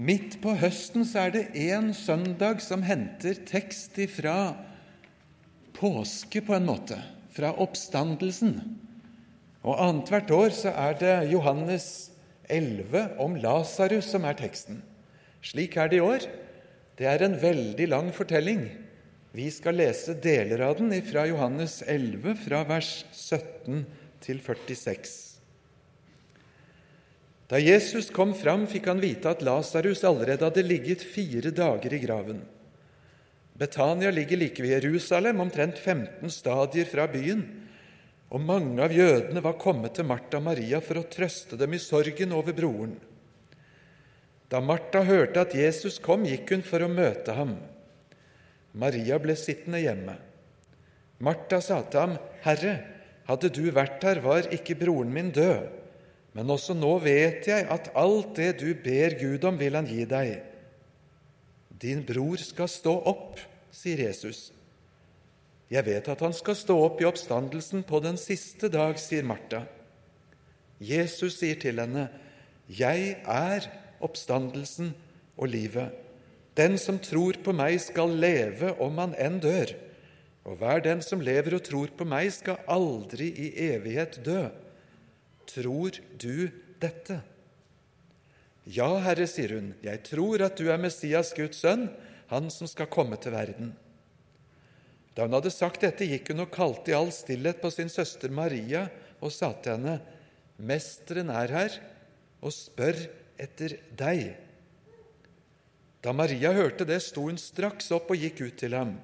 Midt på høsten så er det én søndag som henter tekst ifra påske, på en måte, fra oppstandelsen. Og annethvert år så er det Johannes 11 om Lasarus som er teksten. Slik er det i år. Det er en veldig lang fortelling. Vi skal lese deler av den fra Johannes 11, fra vers 17 til 46. Da Jesus kom fram, fikk han vite at Lasarus allerede hadde ligget fire dager i graven. Betania ligger like ved Jerusalem, omtrent 15 stadier fra byen, og mange av jødene var kommet til Martha og Maria for å trøste dem i sorgen over broren. Da Martha hørte at Jesus kom, gikk hun for å møte ham. Maria ble sittende hjemme. Martha sa til ham, 'Herre, hadde du vært her, var ikke broren min død.' 'Men også nå vet jeg at alt det du ber Gud om, vil han gi deg.' 'Din bror skal stå opp', sier Jesus. Jeg vet at han skal stå opp i oppstandelsen på den siste dag, sier Martha. Jesus sier til henne, Jeg er oppstandelsen og livet. Den som tror på meg, skal leve om han enn dør. Og hver den som lever og tror på meg, skal aldri i evighet dø. Tror du dette? Ja, Herre, sier hun, jeg tror at du er Messias, Guds sønn, han som skal komme til verden. Da hun hadde sagt dette, gikk hun og kalte i all stillhet på sin søster Maria og sa til henne, Mesteren er her og spør etter deg. Da Maria hørte det, sto hun straks opp og gikk ut til ham.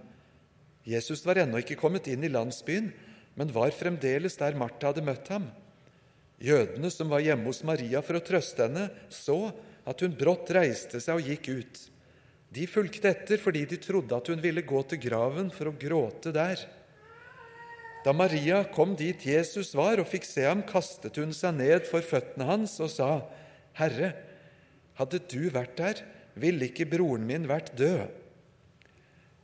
Jesus var ennå ikke kommet inn i landsbyen, men var fremdeles der Martha hadde møtt ham. Jødene som var hjemme hos Maria for å trøste henne, så at hun brått reiste seg og gikk ut. De fulgte etter fordi de trodde at hun ville gå til graven for å gråte der. Da Maria kom dit Jesus var og fikk se ham, kastet hun seg ned for føttene hans og sa, Herre, hadde du vært der, ville ikke broren min vært død.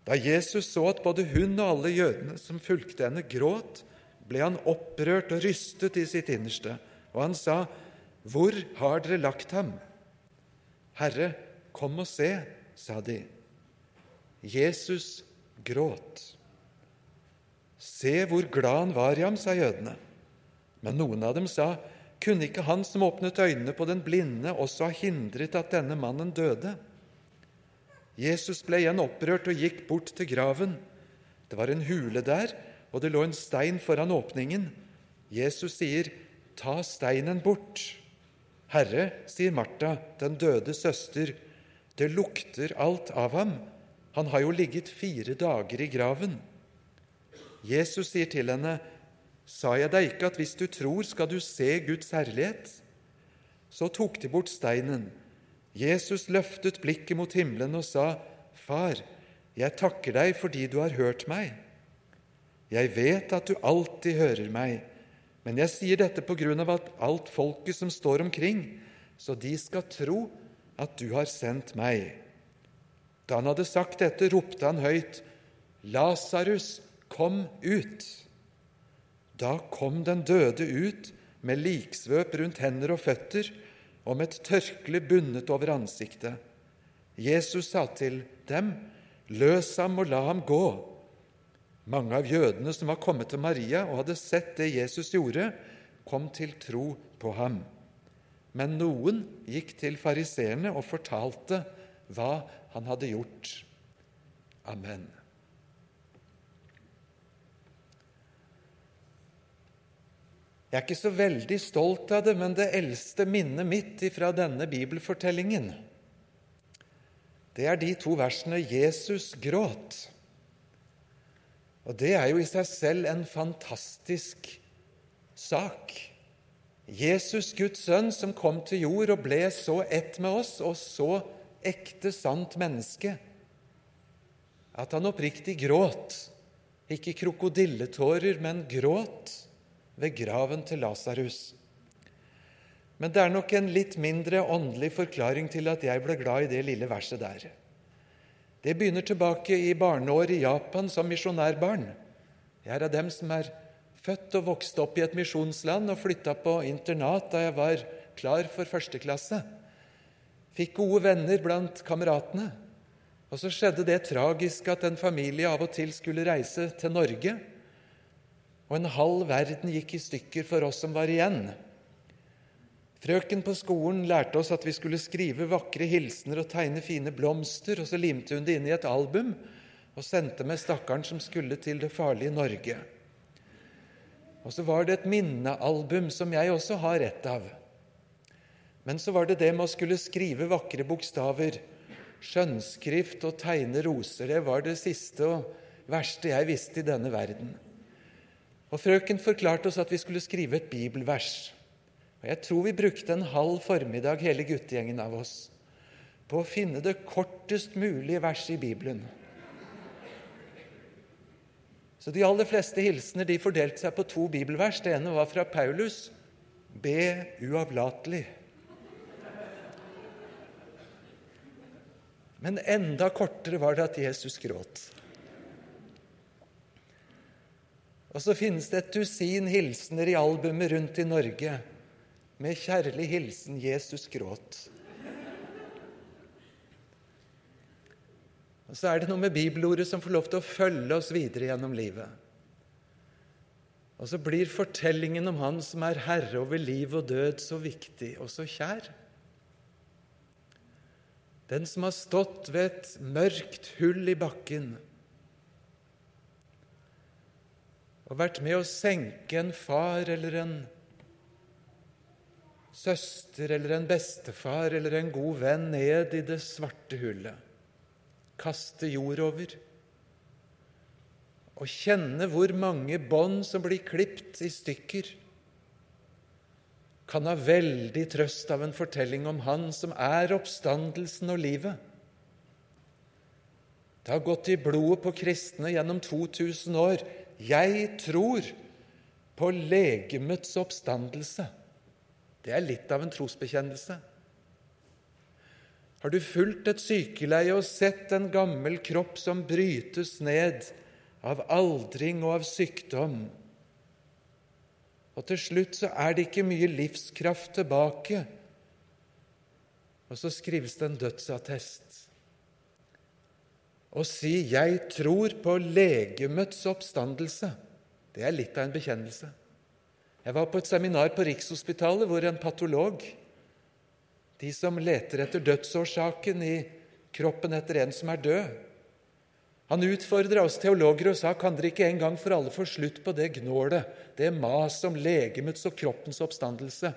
Da Jesus så at både hun og alle jødene som fulgte henne, gråt, ble han opprørt og rystet i sitt innerste, og han sa, Hvor har dere lagt ham? Herre, kom og se, sa de. Jesus gråt. Se hvor glad han var i ham, sa jødene. Men noen av dem sa, kunne ikke han som åpnet øynene på den blinde, også ha hindret at denne mannen døde? Jesus ble igjen opprørt og gikk bort til graven. Det var en hule der, og det lå en stein foran åpningen. Jesus sier, 'Ta steinen bort.' 'Herre', sier Martha, den døde søster, det lukter alt av ham. Han har jo ligget fire dager i graven. Jesus sier til henne, Sa jeg deg ikke at hvis du tror, skal du se Guds herlighet? Så tok de bort steinen. Jesus løftet blikket mot himmelen og sa, Far, jeg takker deg fordi du har hørt meg. Jeg vet at du alltid hører meg, men jeg sier dette på grunn av at alt folket som står omkring, så de skal tro at du har sendt meg. Da han hadde sagt dette, ropte han høyt, Lasarus, kom ut! Da kom den døde ut med liksvøp rundt hender og føtter og med et tørkle bundet over ansiktet. Jesus sa til dem, Løs ham og la ham gå. Mange av jødene som var kommet til Maria og hadde sett det Jesus gjorde, kom til tro på ham. Men noen gikk til fariseerne og fortalte hva han hadde gjort. Amen. Jeg er ikke så veldig stolt av det, men det eldste minnet mitt fra denne bibelfortellingen, det er de to versene 'Jesus gråt'. Og det er jo i seg selv en fantastisk sak. Jesus, Guds sønn, som kom til jord og ble så ett med oss, og så ekte, sant menneske, at han oppriktig gråt, ikke krokodilletårer, men gråt ved graven til Lasarus. Men det er nok en litt mindre åndelig forklaring til at jeg ble glad i det lille verset der. Det begynner tilbake i barneår i Japan som misjonærbarn. Jeg er av dem som er født og vokst opp i et misjonsland og flytta på internat da jeg var klar for første klasse. fikk gode venner blant kameratene. Og så skjedde det tragiske at en familie av og til skulle reise til Norge, og en halv verden gikk i stykker for oss som var igjen. Frøken på skolen lærte oss at vi skulle skrive vakre hilsener og tegne fine blomster, og så limte hun det inn i et album og sendte med stakkaren som skulle til det farlige Norge. Og så var det et minnealbum som jeg også har rett av. Men så var det det med å skulle skrive vakre bokstaver, skjønnskrift og tegne roser. Det var det siste og verste jeg visste i denne verden. Og Frøken forklarte oss at vi skulle skrive et bibelvers. Og Jeg tror vi brukte en halv formiddag, hele guttegjengen av oss, på å finne det kortest mulige verset i Bibelen. Så de aller fleste hilsener de fordelte seg på to bibelvers. Det ene var fra Paulus Be uavlatelig. Men enda kortere var det at Jesus gråt. Og så finnes det et dusin hilsener i albumet rundt i Norge med 'Kjærlig hilsen Jesus gråt'. Og så er det noe med bibelordet som får lov til å følge oss videre gjennom livet. Og så blir fortellingen om Han som er herre over liv og død, så viktig og så kjær. Den som har stått ved et mørkt hull i bakken, og vært med å senke en far eller en søster eller en bestefar eller en god venn ned i det svarte hullet, kaste jord over og kjenne hvor mange bånd som blir klipt i stykker, kan ha veldig trøst av en fortelling om Han som er oppstandelsen og livet. Det har gått i blodet på kristne gjennom 2000 år 'Jeg tror på legemets oppstandelse'. Det er litt av en trosbekjennelse. Har du fulgt et sykeleie og sett en gammel kropp som brytes ned av aldring og av sykdom? Og til slutt så er det ikke mye livskraft tilbake. Og så skrives det en dødsattest å si 'jeg tror på legemets oppstandelse', det er litt av en bekjennelse. Jeg var på et seminar på Rikshospitalet hvor en patolog, de som leter etter dødsårsaken i kroppen etter en som er død Han utfordra oss teologer og sa kan dere ikke en gang for alle få slutt på det gnålet, det maset om legemets og kroppens oppstandelse?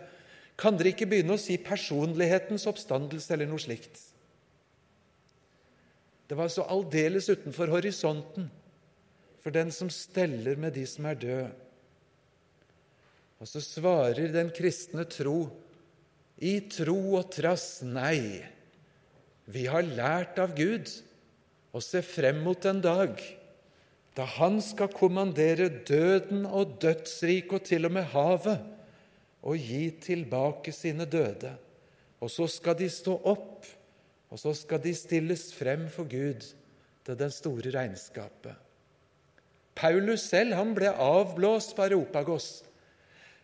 Kan dere ikke begynne å si personlighetens oppstandelse eller noe slikt? Det var så aldeles utenfor horisonten for den som steller med de som er døde. Og så svarer den kristne tro i tro og trass nei. Vi har lært av Gud å se frem mot en dag da Han skal kommandere døden og dødsriket og til og med havet og gi tilbake sine døde. Og så skal de stå opp og så skal de stilles frem for Gud til den store regnskapet. Paulus selv han ble avblåst på Areopagos.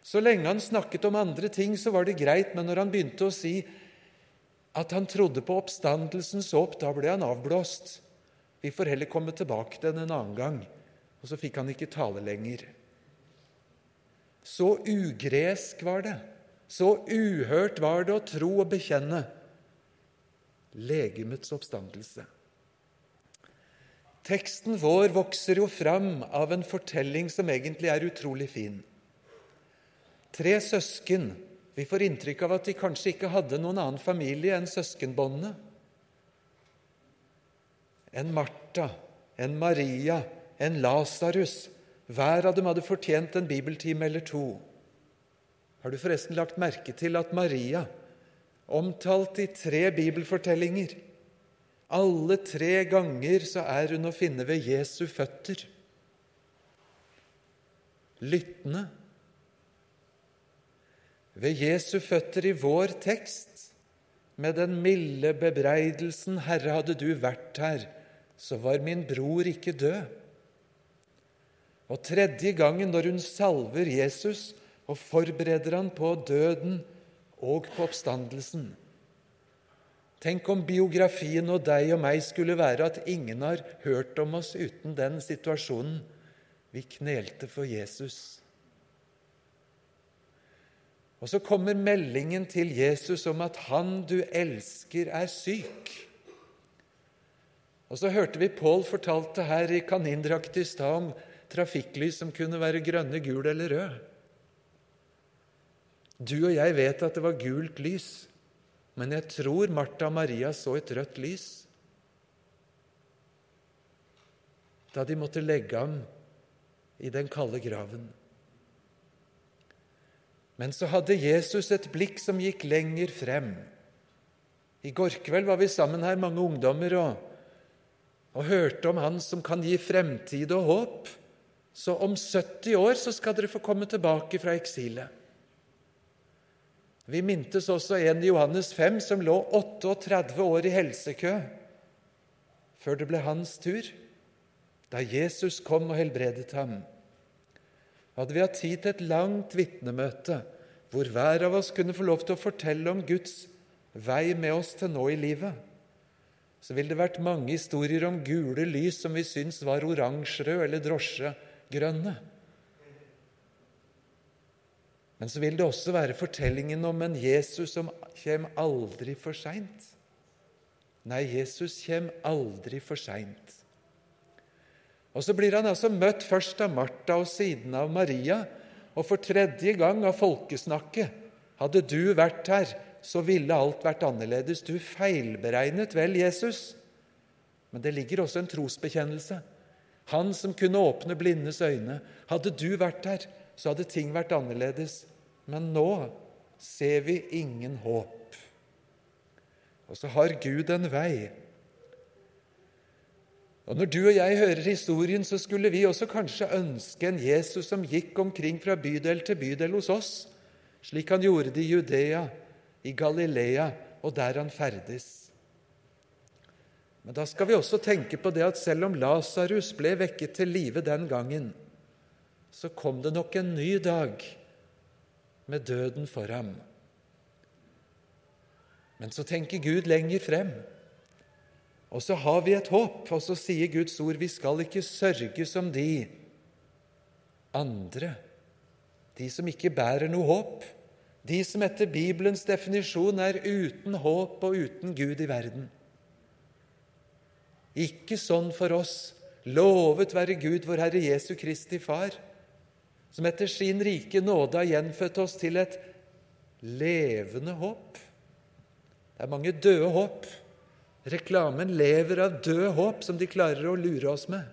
Så lenge han snakket om andre ting, så var det greit, men når han begynte å si at han trodde på oppstandelsens håp, da ble han avblåst. Vi får heller komme tilbake til den en annen gang. Og så fikk han ikke tale lenger. Så ugresk var det, så uhørt var det å tro og bekjenne legemets oppstandelse. Teksten vår vokser jo fram av en fortelling som egentlig er utrolig fin. Tre søsken. Vi får inntrykk av at de kanskje ikke hadde noen annen familie enn søskenbåndene. En Martha, en Maria, en Lasarus. Hver av dem hadde fortjent en bibeltime eller to. Har du forresten lagt merke til at Maria omtalt i tre bibelfortellinger. Alle tre ganger så er hun å finne ved Jesu føtter. Lyttende. Ved Jesu føtter i vår tekst, med den milde bebreidelsen 'Herre, hadde du vært her, så var min bror ikke død'. Og tredje gangen, når hun salver Jesus og forbereder han på døden og på oppstandelsen. Tenk om biografien og deg og meg skulle være at ingen har hørt om oss uten den situasjonen. Vi knelte for Jesus. Og så kommer meldingen til Jesus om at han du elsker, er syk. Og så hørte vi Pål fortalte her i kanindrakt i stad om trafikklys som kunne være grønne, gule eller røde. Du og jeg vet at det var gult lys. Men jeg tror Martha og Maria så et rødt lys da de måtte legge ham i den kalde graven. Men så hadde Jesus et blikk som gikk lenger frem. I går kveld var vi sammen her, mange ungdommer, og, og hørte om Han som kan gi fremtid og håp. Så om 70 år så skal dere få komme tilbake fra eksilet. Vi mintes også en i Johannes 5 som lå 38 år i helsekø før det ble hans tur, da Jesus kom og helbredet ham. Hadde vi hatt tid til et langt vitnemøte hvor hver av oss kunne få lov til å fortelle om Guds vei med oss til nå i livet, så ville det vært mange historier om gule lys som vi syns var oransjerøde eller drosjegrønne. Men så vil det også være fortellingen om en Jesus som kommer aldri for seint. Nei, Jesus kommer aldri for seint. Og så blir han altså møtt først av Martha og siden av Maria, og for tredje gang av folkesnakket. Hadde du vært her, så ville alt vært annerledes. Du feilberegnet vel Jesus? Men det ligger også en trosbekjennelse. Han som kunne åpne blindes øyne. Hadde du vært her, så hadde ting vært annerledes. Men nå ser vi ingen håp. Og så har Gud en vei. Og Når du og jeg hører historien, så skulle vi også kanskje ønske en Jesus som gikk omkring fra bydel til bydel hos oss, slik han gjorde det i Judea, i Galilea og der han ferdes. Men da skal vi også tenke på det at selv om Lasarus ble vekket til live den gangen, så kom det nok en ny dag med døden for ham. Men så tenker Gud lenger frem. Og så har vi et håp, og så sier Guds ord vi skal ikke sørge som de andre, de som ikke bærer noe håp, de som etter Bibelens definisjon er uten håp og uten Gud i verden. Ikke sånn for oss. Lovet være Gud, vår Herre Jesu Kristi Far som etter sin rike nåde har gjenfødt oss til et levende håp. Det er mange døde håp. Reklamen lever av død håp som de klarer å lure oss med.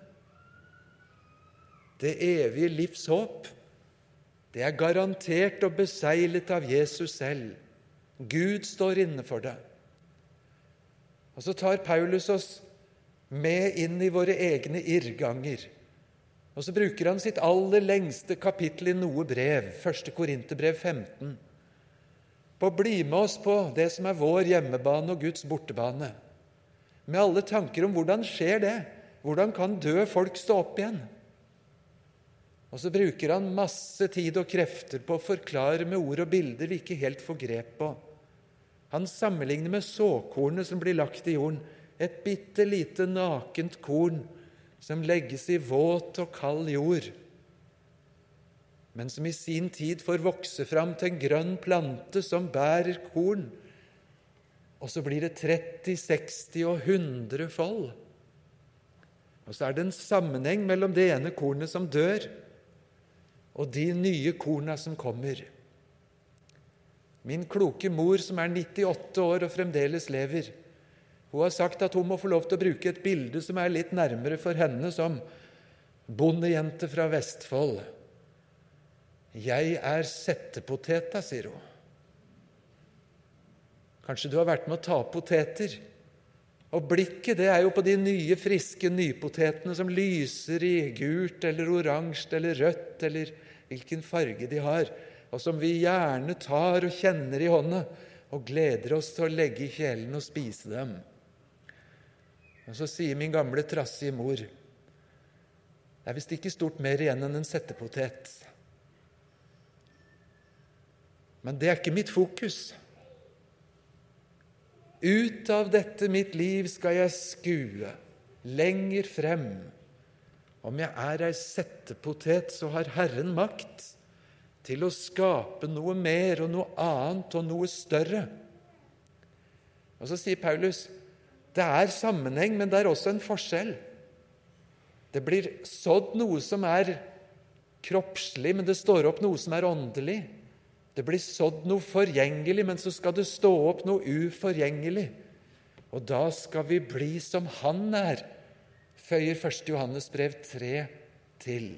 Det evige livs håp, det er garantert og beseglet av Jesus selv. Gud står inne for det. Og så tar Paulus oss med inn i våre egne irrganger. Og så bruker han sitt aller lengste kapittel i noe brev, 1. Korinterbrev 15, på å bli med oss på det som er vår hjemmebane og Guds bortebane, med alle tanker om hvordan skjer det? Hvordan kan døde folk stå opp igjen? Og så bruker han masse tid og krefter på å forklare med ord og bilder vi ikke helt får grep på. Han sammenligner med såkornet som blir lagt i jorden, et bitte lite nakent korn som legges i våt og kald jord, men som i sin tid får vokse fram til en grønn plante som bærer korn. Og så blir det 30, 60 og 100 fold. Og så er det en sammenheng mellom det ene kornet som dør, og de nye korna som kommer. Min kloke mor, som er 98 år og fremdeles lever, hun har sagt at hun må få lov til å bruke et bilde som er litt nærmere for henne som bondejente fra Vestfold. Jeg er settepoteta, sier hun. Kanskje du har vært med å ta poteter? Og blikket det er jo på de nye, friske nypotetene som lyser i gult eller oransje eller rødt eller hvilken farge de har, og som vi gjerne tar og kjenner i hånda og gleder oss til å legge i kjelen og spise dem. Og så sier min gamle, trassige mor det er visst ikke stort mer igjen enn en settepotet. Men det er ikke mitt fokus. Ut av dette mitt liv skal jeg skue, lenger frem. Om jeg er ei settepotet, så har Herren makt til å skape noe mer og noe annet og noe større. Og Så sier Paulus det er sammenheng, men det er også en forskjell. Det blir sådd noe som er kroppslig, men det står opp noe som er åndelig. Det blir sådd noe forgjengelig, men så skal det stå opp noe uforgjengelig. Og da skal vi bli som Han er, føyer 1. Johannes brev 3 til.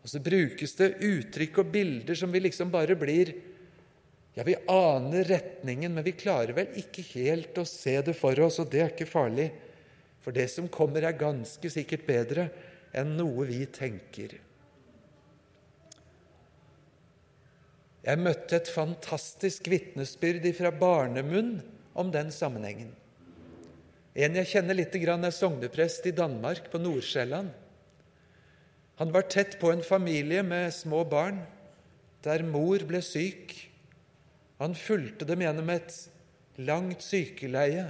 Og så brukes det uttrykk og bilder som vi liksom bare blir Ja, vi aner retningen, men vi klarer vel ikke helt å se det for oss, og det er ikke farlig. For det som kommer, er ganske sikkert bedre enn noe vi tenker. Jeg møtte et fantastisk vitnesbyrd fra barnemunn om den sammenhengen. En jeg kjenner litt, er sogneprest i Danmark, på Nordsjælland. Han var tett på en familie med små barn, der mor ble syk. Han fulgte dem gjennom et langt sykeleie.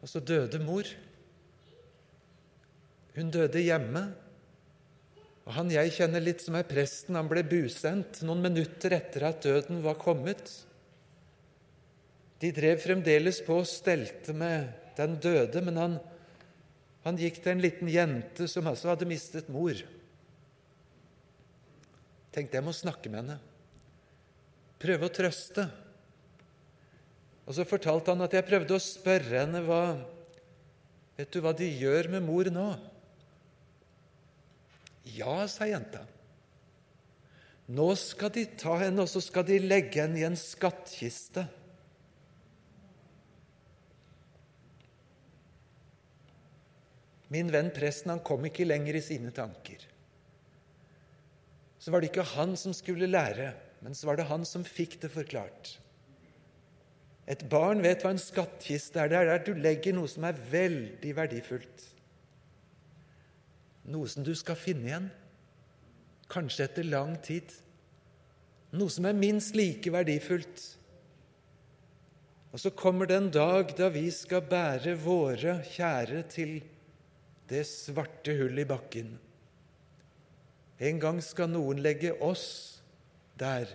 Og så døde mor. Hun døde hjemme. Og Han jeg kjenner litt som er presten, han ble busendt noen minutter etter at døden var kommet. De drev fremdeles på og stelte med den døde, men han han gikk til en liten jente som altså hadde mistet mor. Tenkte jeg må snakke med henne. Prøve å trøste. Og så fortalte han at jeg prøvde å spørre henne hva Vet du hva de gjør med mor nå? Ja, sa jenta. Nå skal de ta henne, og så skal de legge henne i en skattkiste. Min venn presten han kom ikke lenger i sine tanker. Så var det ikke han som skulle lære, men så var det han som fikk det forklart. Et barn vet hva en skattkiste er. Det er der du legger noe som er veldig verdifullt. Noe som du skal finne igjen, kanskje etter lang tid. Noe som er minst like verdifullt. Og så kommer det en dag da vi skal bære våre kjære til det svarte hullet i bakken. En gang skal noen legge oss der,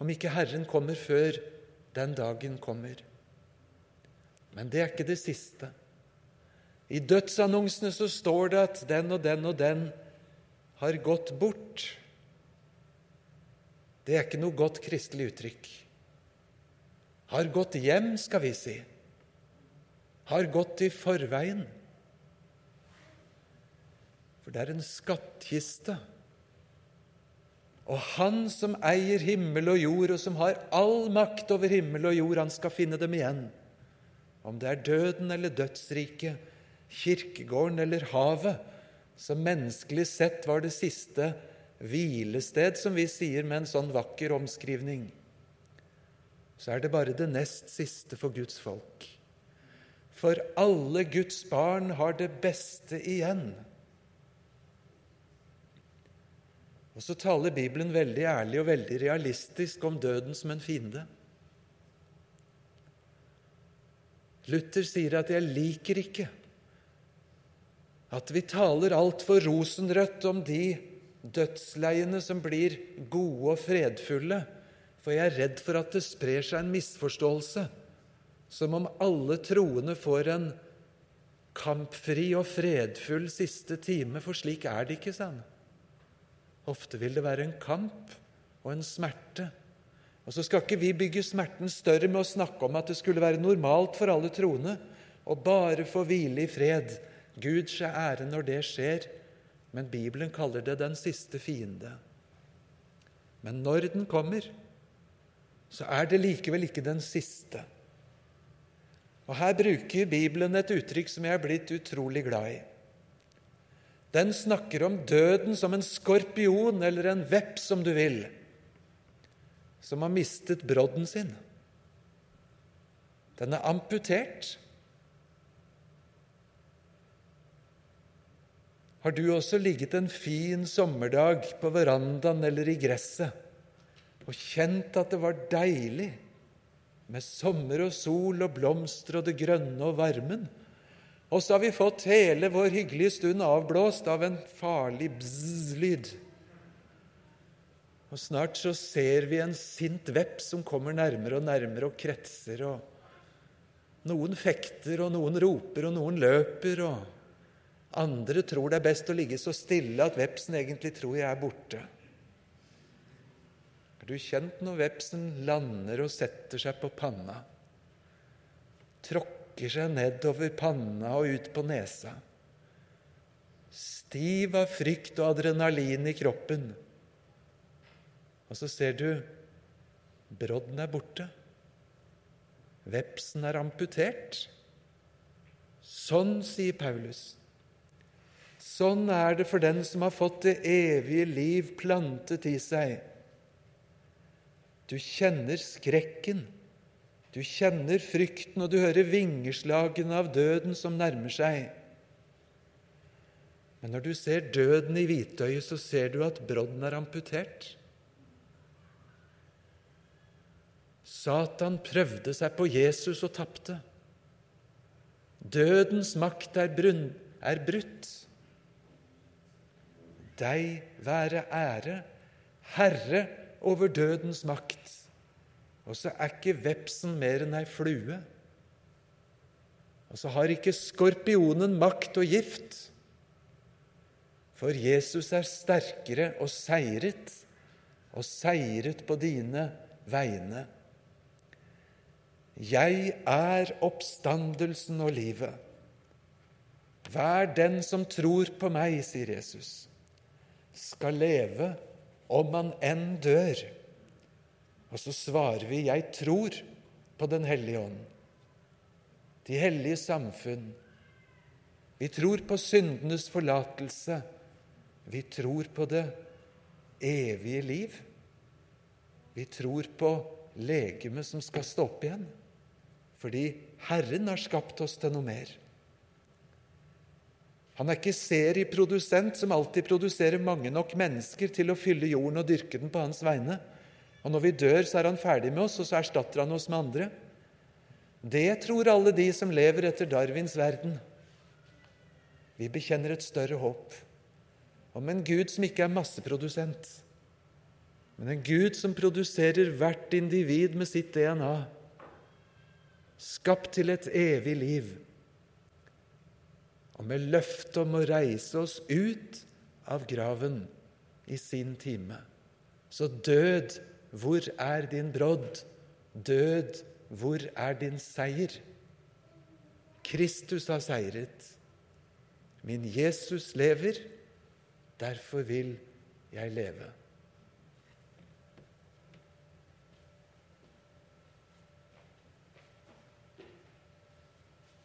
om ikke Herren kommer før den dagen kommer. Men det er ikke det siste. I dødsannonsene så står det at den og den og den har gått bort. Det er ikke noe godt kristelig uttrykk. Har gått hjem, skal vi si. Har gått i forveien. For det er en skattkiste. Og Han som eier himmel og jord, og som har all makt over himmel og jord, han skal finne dem igjen. Om det er døden eller dødsriket, kirkegården eller havet, som menneskelig sett var det siste hvilested, som vi sier med en sånn vakker omskrivning, så er det bare det nest siste for Guds folk. For alle Guds barn har det beste igjen. Og så taler Bibelen veldig ærlig og veldig realistisk om døden som en fiende. Luther sier at 'jeg liker ikke' at vi taler altfor rosenrødt om de dødsleiene som blir gode og fredfulle, for jeg er redd for at det sprer seg en misforståelse, som om alle troende får en kampfri og fredfull siste time, for slik er det ikke, sa han. Ofte vil det være en kamp og en smerte. Og så skal ikke vi bygge smerten større med å snakke om at det skulle være normalt for alle troende å bare få hvile i fred. Gud skje ære når det skjer, men Bibelen kaller det den siste fiende. Men når den kommer, så er det likevel ikke den siste. Og Her bruker Bibelen et uttrykk som jeg er blitt utrolig glad i. Den snakker om døden som en skorpion eller en veps, om du vil, som har mistet brodden sin. Den er amputert. Har du også ligget en fin sommerdag på verandaen eller i gresset og kjent at det var deilig med sommer og sol og blomster og det grønne og varmen. Og så har vi fått hele vår hyggelige stund avblåst av en farlig bzz-lyd. Og snart så ser vi en sint veps som kommer nærmere og nærmere og kretser. og Noen fekter, og noen roper, og noen løper. og Andre tror det er best å ligge så stille at vepsen egentlig tror jeg er borte. Har du kjent når vepsen lander og setter seg på panna? Tråkker seg nedover panna og ut på nesa. Stiv av frykt og adrenalin i kroppen. Og så ser du brodden er borte. Vepsen er amputert. Sånn, sier Paulus. Sånn er det for den som har fått det evige liv plantet i seg. Du kjenner skrekken, du kjenner frykten, og du hører vingeslagene av døden som nærmer seg. Men når du ser døden i hvitøyet, så ser du at brodden er amputert. Satan prøvde seg på Jesus og tapte. Dødens makt er, brunn, er brutt. Deg være ære, Herre over dødens makt. Og så er ikke vepsen mer enn ei flue. Og så har ikke skorpionen makt og gift. For Jesus er sterkere og seiret, og seiret på dine vegne. Jeg er oppstandelsen og livet. Vær den som tror på meg, sier Jesus, skal leve om han enn dør. Og så svarer vi, jeg tror på Den hellige ånd, de hellige samfunn. Vi tror på syndenes forlatelse. Vi tror på det evige liv. Vi tror på legemet som skal stå opp igjen fordi Herren har skapt oss til noe mer. Han er ikke serieprodusent som alltid produserer mange nok mennesker til å fylle jorden og dyrke den på hans vegne. Og når vi dør, så er han ferdig med oss, og så erstatter han oss med andre. Det tror alle de som lever etter Darwins verden. Vi bekjenner et større håp om en Gud som ikke er masseprodusent, men en Gud som produserer hvert individ med sitt DNA skapt til et evig liv, og med løfte om å reise oss ut av graven i sin time. Så død, hvor er din brodd? Død, hvor er din seier? Kristus har seiret. Min Jesus lever, derfor vil jeg leve.